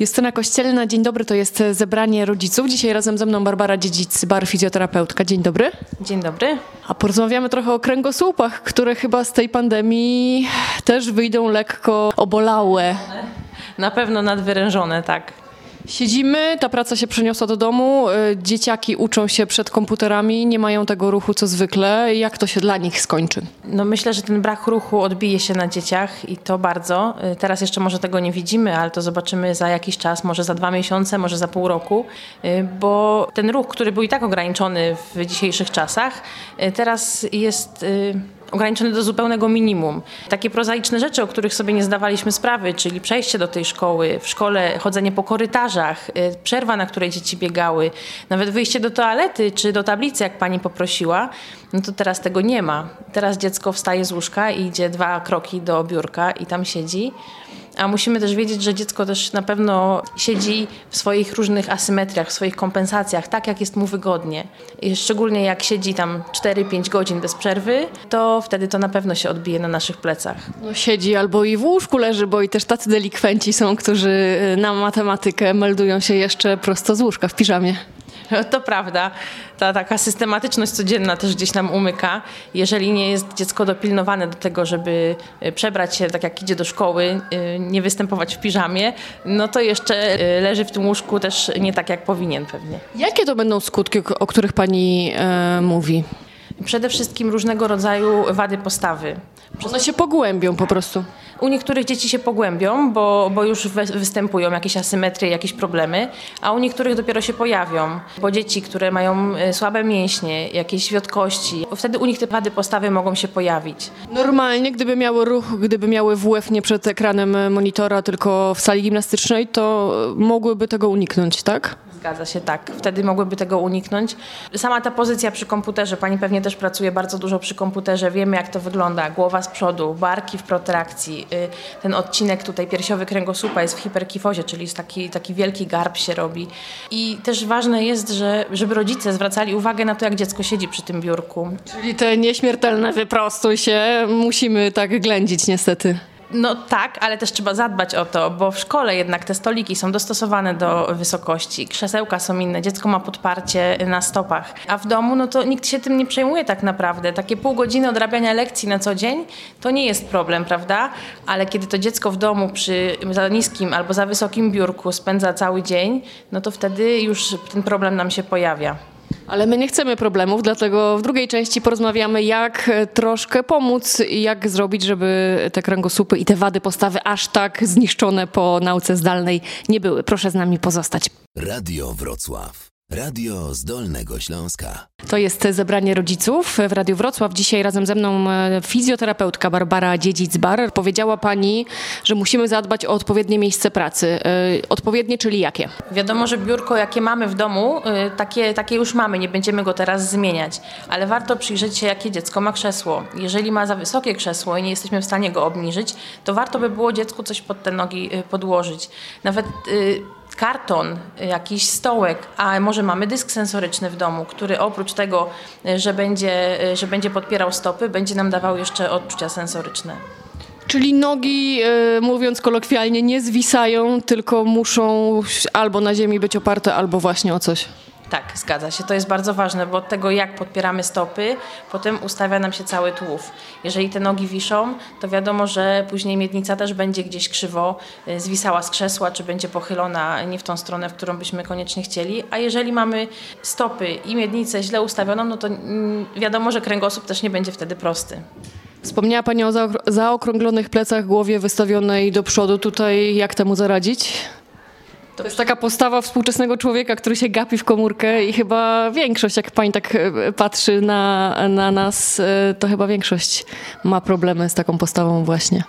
Justyna Kościelna, dzień dobry, to jest zebranie rodziców. Dzisiaj razem ze mną Barbara Dziedzic, bar fizjoterapeutka. Dzień dobry. Dzień dobry. A porozmawiamy trochę o kręgosłupach, które chyba z tej pandemii też wyjdą lekko obolałe. Na pewno nadwyrężone, tak. Siedzimy, ta praca się przeniosła do domu, y, dzieciaki uczą się przed komputerami, nie mają tego ruchu co zwykle. Jak to się dla nich skończy? No myślę, że ten brak ruchu odbije się na dzieciach i to bardzo. Y, Teraz jeszcze może tego nie widzimy, ale to zobaczymy za jakiś czas, może za dwa miesiące, może za pół roku, y, bo ten ruch, który był i tak ograniczony w dzisiejszych czasach, teraz jest ograniczony do zupełnego minimum. Takie prozaiczne rzeczy, o których sobie nie zdawaliśmy sprawy, czyli przejście do tej szkoły, w szkole chodzenie po korytarzach, y, przerwa, na której dzieci biegały, nawet wyjście do toalety czy do tablicy, jak pani poprosiła, no to teraz tego nie ma. Teraz dziecko wstaje z łóżka i idzie dwa kroki do biurka i tam siedzi. A musimy też wiedzieć, że dziecko też na pewno siedzi w swoich różnych asymetriach, w swoich kompensacjach, tak jak jest mu wygodnie. I szczególnie jak siedzi tam 4-5 godzin bez przerwy, to wtedy to na pewno się odbije na naszych plecach. No, siedzi albo i w łóżku leży, bo i też tacy delikwenci są, którzy y, na matematykę meldują się jeszcze prosto z łóżka w piżamie. To prawda. Ta taka systematyczność codzienna też gdzieś nam umyka. Jeżeli nie jest dziecko dopilnowane do tego, żeby y, przebrać się tak jak idzie do szkoły, y, nie występować w piżamie, no to jeszcze y, leży w tym łóżku też nie tak jak powinien pewnie. Jakie to będą skutki, o których pani e, mówi? Przede wszystkim różnego rodzaju wady postawy. One się pogłębią po prostu. U niektórych dzieci się pogłębią, bo, bo już we, występują jakieś asymetrie, jakieś problemy, a u niektórych dopiero się pojawią. Bo dzieci, które mają e, słabe mięśnie, jakieś wiotkości, wtedy u nich te wady postawy mogą się pojawić. Normalnie, gdyby miały ruch, gdyby miały WF nie przed ekranem monitora, tylko w sali gimnastycznej, to mogłyby tego uniknąć, tak? Zgadza się, tak. Wtedy mogłyby tego uniknąć. Sama ta pozycja przy komputerze, pani pewnie też pracuje bardzo dużo przy komputerze, wiemy jak to wygląda. Głowa z przodu, barki w protrakcji, y, ten odcinek tutaj piersiowy kręgosłupa jest w hiperkifozie, czyli jest taki, taki wielki garb się robi. I też ważne jest, że, żeby rodzice zwracali uwagę na to, jak dziecko siedzi przy tym biurku. Czyli te nieśmiertelne wyprostuj się musimy tak ględzić niestety. No tak, ale też trzeba zadbać o to, bo w szkole jednak te stoliki są dostosowane do wysokości, krzesełka są inne, dziecko ma podparcie na stopach, a w domu no to nikt się tym nie przejmuje tak naprawdę. Takie pół godziny odrabiania lekcji na co dzień to nie jest problem, prawda? Ale kiedy to dziecko w domu przy za niskim albo za wysokim biurku spędza cały dzień, no to wtedy już ten problem nam się pojawia. Ale my nie chcemy problemów, dlatego w drugiej części porozmawiamy, jak e, troszkę pomóc i jak zrobić, żeby te kręgosłupy i te wady postawy aż tak zniszczone po nauce zdalnej nie były. Proszę z nami pozostać. Radio Wrocław. Radio z Dolnego Śląska. To jest zebranie rodziców w Radiu Wrocław. Dzisiaj razem ze mną e, fizjoterapeutka Barbara Dziedzic-Bar. Powiedziała pani, że musimy zadbać o odpowiednie miejsce pracy. E, Odpowiednie, czyli jakie? Wiadomo, że biurko, jakie mamy w domu, y, takie, takie już mamy, nie będziemy go teraz zmieniać, ale warto przyjrzeć się, jakie dziecko ma krzesło. Jeżeli ma za wysokie krzesło i nie jesteśmy w stanie go obniżyć, to warto by było dziecku coś pod te nogi podłożyć. Nawet karton, jakiś stołek, a może mamy dysk sensoryczny w domu, który oprócz tego, y, że będzie, y, że będzie podpierał stopy, będzie nam dawał jeszcze odczucia sensoryczne. Czyli nogi, e, mówiąc kolokwialnie, nie zwisają, tylko muszą albo na ziemi być oparte, albo właśnie o coś. Tak, zgadza się. To jest bardzo ważne, bo od tego, jak podpieramy stopy, potem ustawia nam się cały tułów. Jeżeli te nogi wiszą, to wiadomo, że później miednica też będzie gdzieś krzywo y, zwisała z krzesła, czy będzie pochylona nie w tą stronę, w którą byśmy koniecznie chcieli. A jeżeli mamy stopy i miednicę źle ustawioną, no to mm, wiadomo, że kręgosłup też nie będzie wtedy prosty. Wspomniała Pani o zaok- zaokrąglonych plecach, głowie wystawionej do przodu. Tutaj jak temu zaradzić? To jest taka postawa współczesnego człowieka, który się gapi w komórkę i chyba większość, jak Pani tak e, patrzy na, na nas, e, to chyba większość ma problemy z taką postawą właśnie.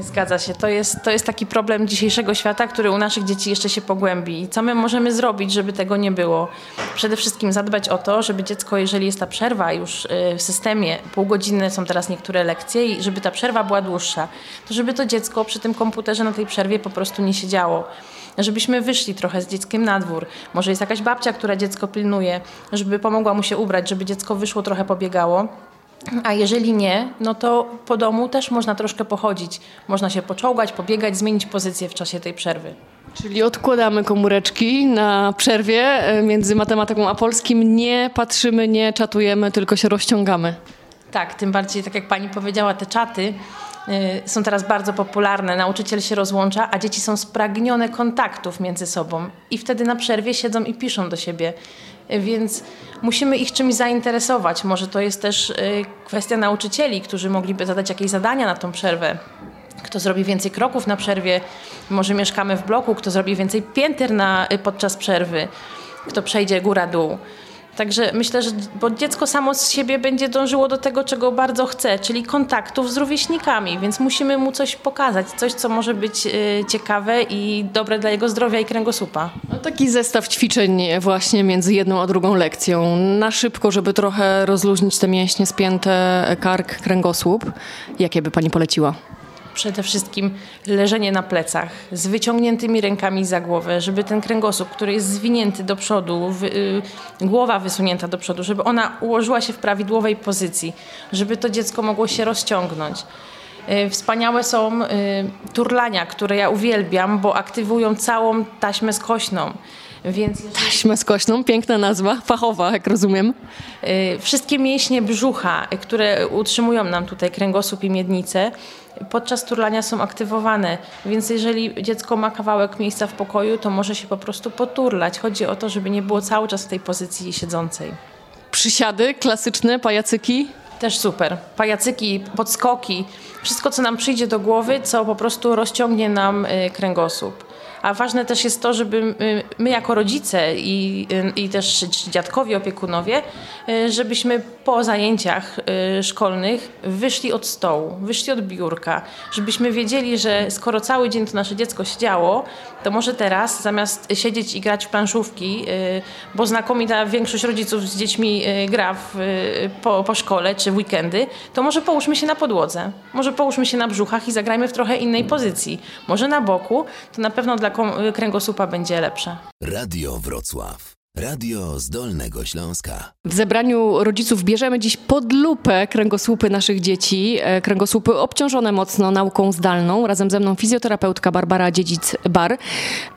Zgadza się. To jest, to jest taki problem dzisiejszego świata, który u naszych dzieci jeszcze się pogłębi. I co my możemy zrobić, żeby tego nie było? Przede wszystkim zadbać o to, żeby dziecko, jeżeli jest ta przerwa już y, w systemie, pół godziny są teraz niektóre lekcje, i żeby ta przerwa była dłuższa, to żeby to dziecko przy tym komputerze na tej przerwie po prostu nie siedziało. Żebyśmy wyszli trochę z dzieckiem na dwór. Może jest jakaś babcia, która dziecko pilnuje, żeby pomogła mu się ubrać, żeby dziecko wyszło, trochę pobiegało. A jeżeli nie, no to po domu też można troszkę pochodzić. Można się poczołgać, pobiegać, zmienić pozycję w czasie tej przerwy. Czyli odkładamy komóreczki na przerwie e, między matematyką a polskim. Nie patrzymy, nie czatujemy, tylko się rozciągamy. Tak, tym bardziej, tak jak pani powiedziała, te czaty są teraz bardzo popularne. Nauczyciel się rozłącza, a dzieci są spragnione kontaktów między sobą i wtedy na przerwie siedzą i piszą do siebie. Y, Więc musimy ich czymś zainteresować. Może to jest też y, kwestia nauczycieli, którzy mogliby zadać jakieś zadania na tą przerwę. Kto zrobi więcej kroków na przerwie, może mieszkamy w bloku, kto zrobi więcej pięter na, y, podczas przerwy, kto przejdzie góra-dół. Także myślę, że bo dziecko samo z siebie będzie dążyło do tego, czego bardzo chce, czyli kontaktów z rówieśnikami, więc musimy mu coś pokazać, coś, co może być y, ciekawe i dobre dla jego zdrowia i kręgosłupa. No, taki zestaw ćwiczeń właśnie między jedną a drugą lekcją. Na szybko, żeby trochę rozluźnić te mięśnie spięte, kark, kręgosłup. Jakie by pani poleciła? Przede wszystkim leżenie na plecach z wyciągniętymi rękami za głowę, żeby ten kręgosłup, który jest zwinięty do przodu, wy, y, głowa wysunięta do przodu, żeby ona ułożyła się w prawidłowej pozycji, żeby to dziecko mogło się rozciągnąć. Y, Wspaniałe są y, turlania, które ja uwielbiam, bo aktywują całą taśmę skośną. Więc Taśmę skośną, piękna nazwa, fachowa, jak rozumiem. Y, Wszystkie mięśnie brzucha, które utrzymują nam tutaj kręgosłup i miednicę, podczas turlania są aktywowane. Więc jeżeli dziecko ma kawałek miejsca w pokoju, to może się po prostu poturlać. Chodzi o to, żeby nie było cały czas w tej pozycji siedzącej. Przysiady klasyczne, pajacyki. Też super. Pajacyki, podskoki, wszystko co nam przyjdzie do głowy, co po prostu rozciągnie nam y, kręgosłup. A ważne też jest to, żeby y, my jako rodzice i, y, i też dziadkowie, opiekunowie, y, żebyśmy po zajęciach szkolnych wyszli od stołu, wyszli od biurka, żebyśmy wiedzieli, że skoro cały dzień to nasze dziecko siedziało, to może teraz zamiast siedzieć i grać w planszówki, bo znakomita większość rodziców z dziećmi gra w, po, po szkole czy w weekendy, to może połóżmy się na podłodze, może połóżmy się na brzuchach i zagrajmy w trochę innej pozycji. Może na boku, to na pewno dla kręgosłupa będzie lepsze. Radio Wrocław. Radio z Dolnego Śląska. W zebraniu rodziców bierzemy dziś pod lupę kręgosłupy naszych dzieci, e, kręgosłupy obciążone mocno nauką zdalną. Razem ze mną fizjoterapeutka Barbara Dziedzic-Bar.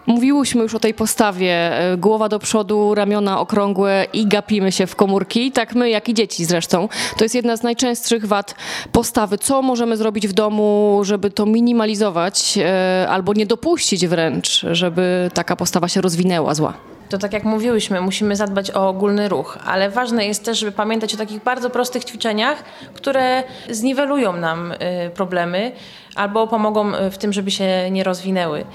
Mówiłyśmy już o tej postawie, e, głowa do przodu, ramiona okrągłe i gapimy się w komórki, tak my jak i dzieci zresztą. To jest jedna z najczęstszych wad postawy. Co możemy zrobić w domu, żeby to minimalizować e, albo nie dopuścić wręcz, żeby taka postawa się rozwinęła zła? To tak jak mówiłyśmy, musimy zadbać o ogólny ruch, ale ważne jest też, żeby pamiętać o takich bardzo prostych ćwiczeniach, które zniwelują nam y, problemy albo pomogą y, w tym, żeby się nie rozwinęły.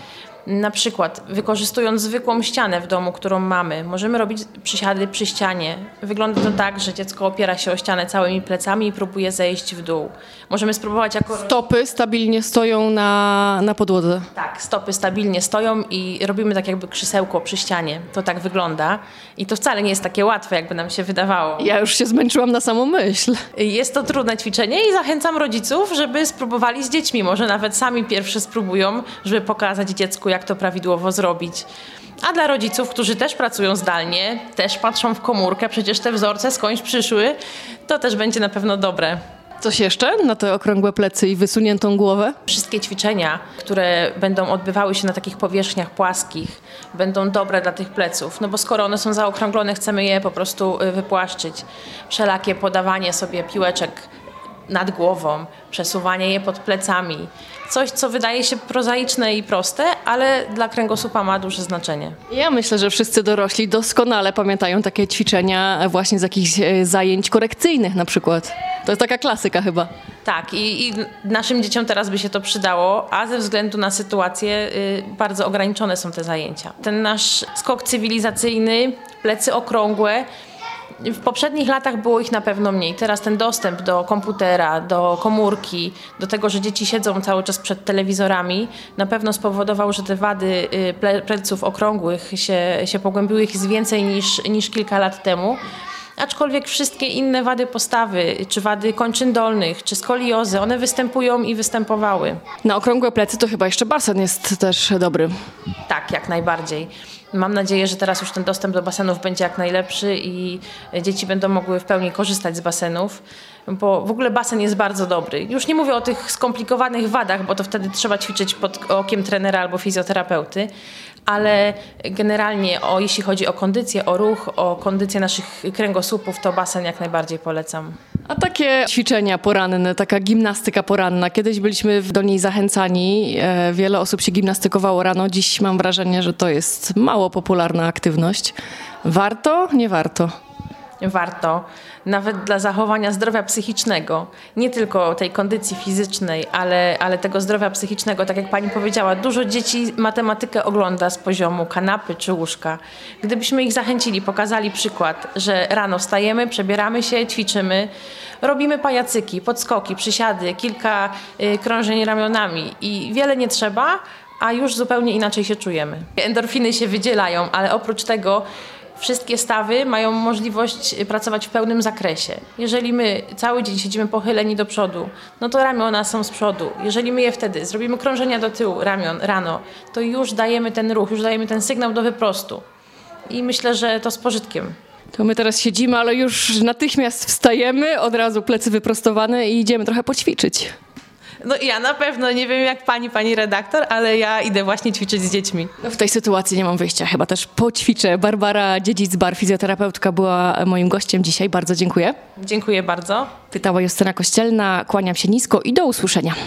Na przykład wykorzystując zwykłą ścianę w domu, którą mamy, możemy robić przysiady przy ścianie. Wygląda to tak, że dziecko opiera się o ścianę całymi plecami i próbuje zejść w dół. Możemy spróbować jako Stopy stabilnie stoją na, na podłodze. tak, stopy stabilnie stoją i robimy tak jakby krzesełko przy ścianie. To tak wygląda. I to wcale nie jest takie łatwe, jakby nam się wydawało. Ja już się zmęczyłam na samą myśl. Jest to trudne ćwiczenie i zachęcam rodziców, żeby spróbowali z dziećmi. Może nawet sami pierwsze spróbują, żeby pokazać dziecku, jak to prawidłowo zrobić. A dla rodziców, którzy też pracują zdalnie, też patrzą w komórkę, przecież te wzorce skądś przyszły, to też będzie na pewno dobre. Coś jeszcze na te okrągłe plecy i wysuniętą głowę? Wszystkie ćwiczenia, które będą odbywały się na takich powierzchniach płaskich, będą dobre dla tych pleców, no bo skoro one są zaokrąglone, chcemy je po prostu y, wypłaszczyć. Wszelakie podawanie sobie piłeczek nad głową, przesuwanie je pod plecami. Coś, co wydaje się prozaiczne i proste, ale dla kręgosłupa ma duże znaczenie. Ja myślę, że wszyscy dorośli doskonale pamiętają takie ćwiczenia właśnie z jakichś e, zajęć korekcyjnych na przykład. To jest taka klasyka chyba. Tak, i, i naszym dzieciom teraz by się to przydało, a ze względu na sytuację y, bardzo ograniczone są te zajęcia. Ten nasz skok cywilizacyjny, plecy okrągłe, w poprzednich latach było ich na pewno mniej. Teraz ten dostęp do komputera, do komórki, do tego, że dzieci siedzą cały czas przed telewizorami, na pewno spowodował, że te wady y, ple, pleców okrągłych się, się pogłębiły. Ich jest więcej niż, niż kilka lat temu. Aczkolwiek wszystkie inne wady postawy, czy wady kończyn dolnych, czy skoliozy, one występują i występowały. Na okrągłe plecy to chyba jeszcze basen jest też dobry. Tak, jak najbardziej. Mam nadzieję, że teraz już ten dostęp do basenów będzie jak najlepszy i dzieci będą mogły w pełni korzystać z basenów, bo w ogóle basen jest bardzo dobry. Już nie mówię o tych skomplikowanych wadach, bo to wtedy trzeba ćwiczyć pod okiem trenera albo fizjoterapeuty, ale generalnie o, jeśli chodzi o kondycję, o ruch, o kondycję naszych kręgosłupów, to basen jak najbardziej polecam. A takie ćwiczenia poranne, taka gimnastyka poranna, kiedyś byliśmy do niej zachęcani, e, wiele osób się gimnastykowało rano, dziś mam wrażenie, że to jest mało popularna aktywność. Warto? Nie warto. Warto, nawet dla zachowania zdrowia psychicznego, nie tylko tej kondycji fizycznej, ale, ale tego zdrowia psychicznego. Tak jak pani powiedziała, dużo dzieci matematykę ogląda z poziomu kanapy czy łóżka. Gdybyśmy ich zachęcili, pokazali przykład, że rano wstajemy, przebieramy się, ćwiczymy, robimy pajacyki, podskoki, przysiady, kilka y, krążeń ramionami i wiele nie trzeba, a już zupełnie inaczej się czujemy. Endorfiny się wydzielają, ale oprócz tego wszystkie stawy mają możliwość pracować w pełnym zakresie. Jeżeli my cały dzień siedzimy pochyleni do przodu, no to ramiona są z przodu. Jeżeli my je wtedy zrobimy krążenia do tyłu ramion rano, to już dajemy ten ruch, już dajemy ten sygnał do wyprostu. I myślę, że to z pożytkiem. To my teraz siedzimy, ale już natychmiast wstajemy, od razu plecy wyprostowane i idziemy trochę poćwiczyć. No ja na pewno, nie wiem jak pani, pani redaktor, ale ja idę właśnie ćwiczyć z dziećmi. No w tej sytuacji nie mam wyjścia, chyba też poćwiczę. Barbara Dziedzic-Bar, fizjoterapeutka, była moim gościem dzisiaj. Bardzo dziękuję. Dziękuję bardzo. Pytała Justyna Kościelna, kłaniam się nisko i do usłyszenia.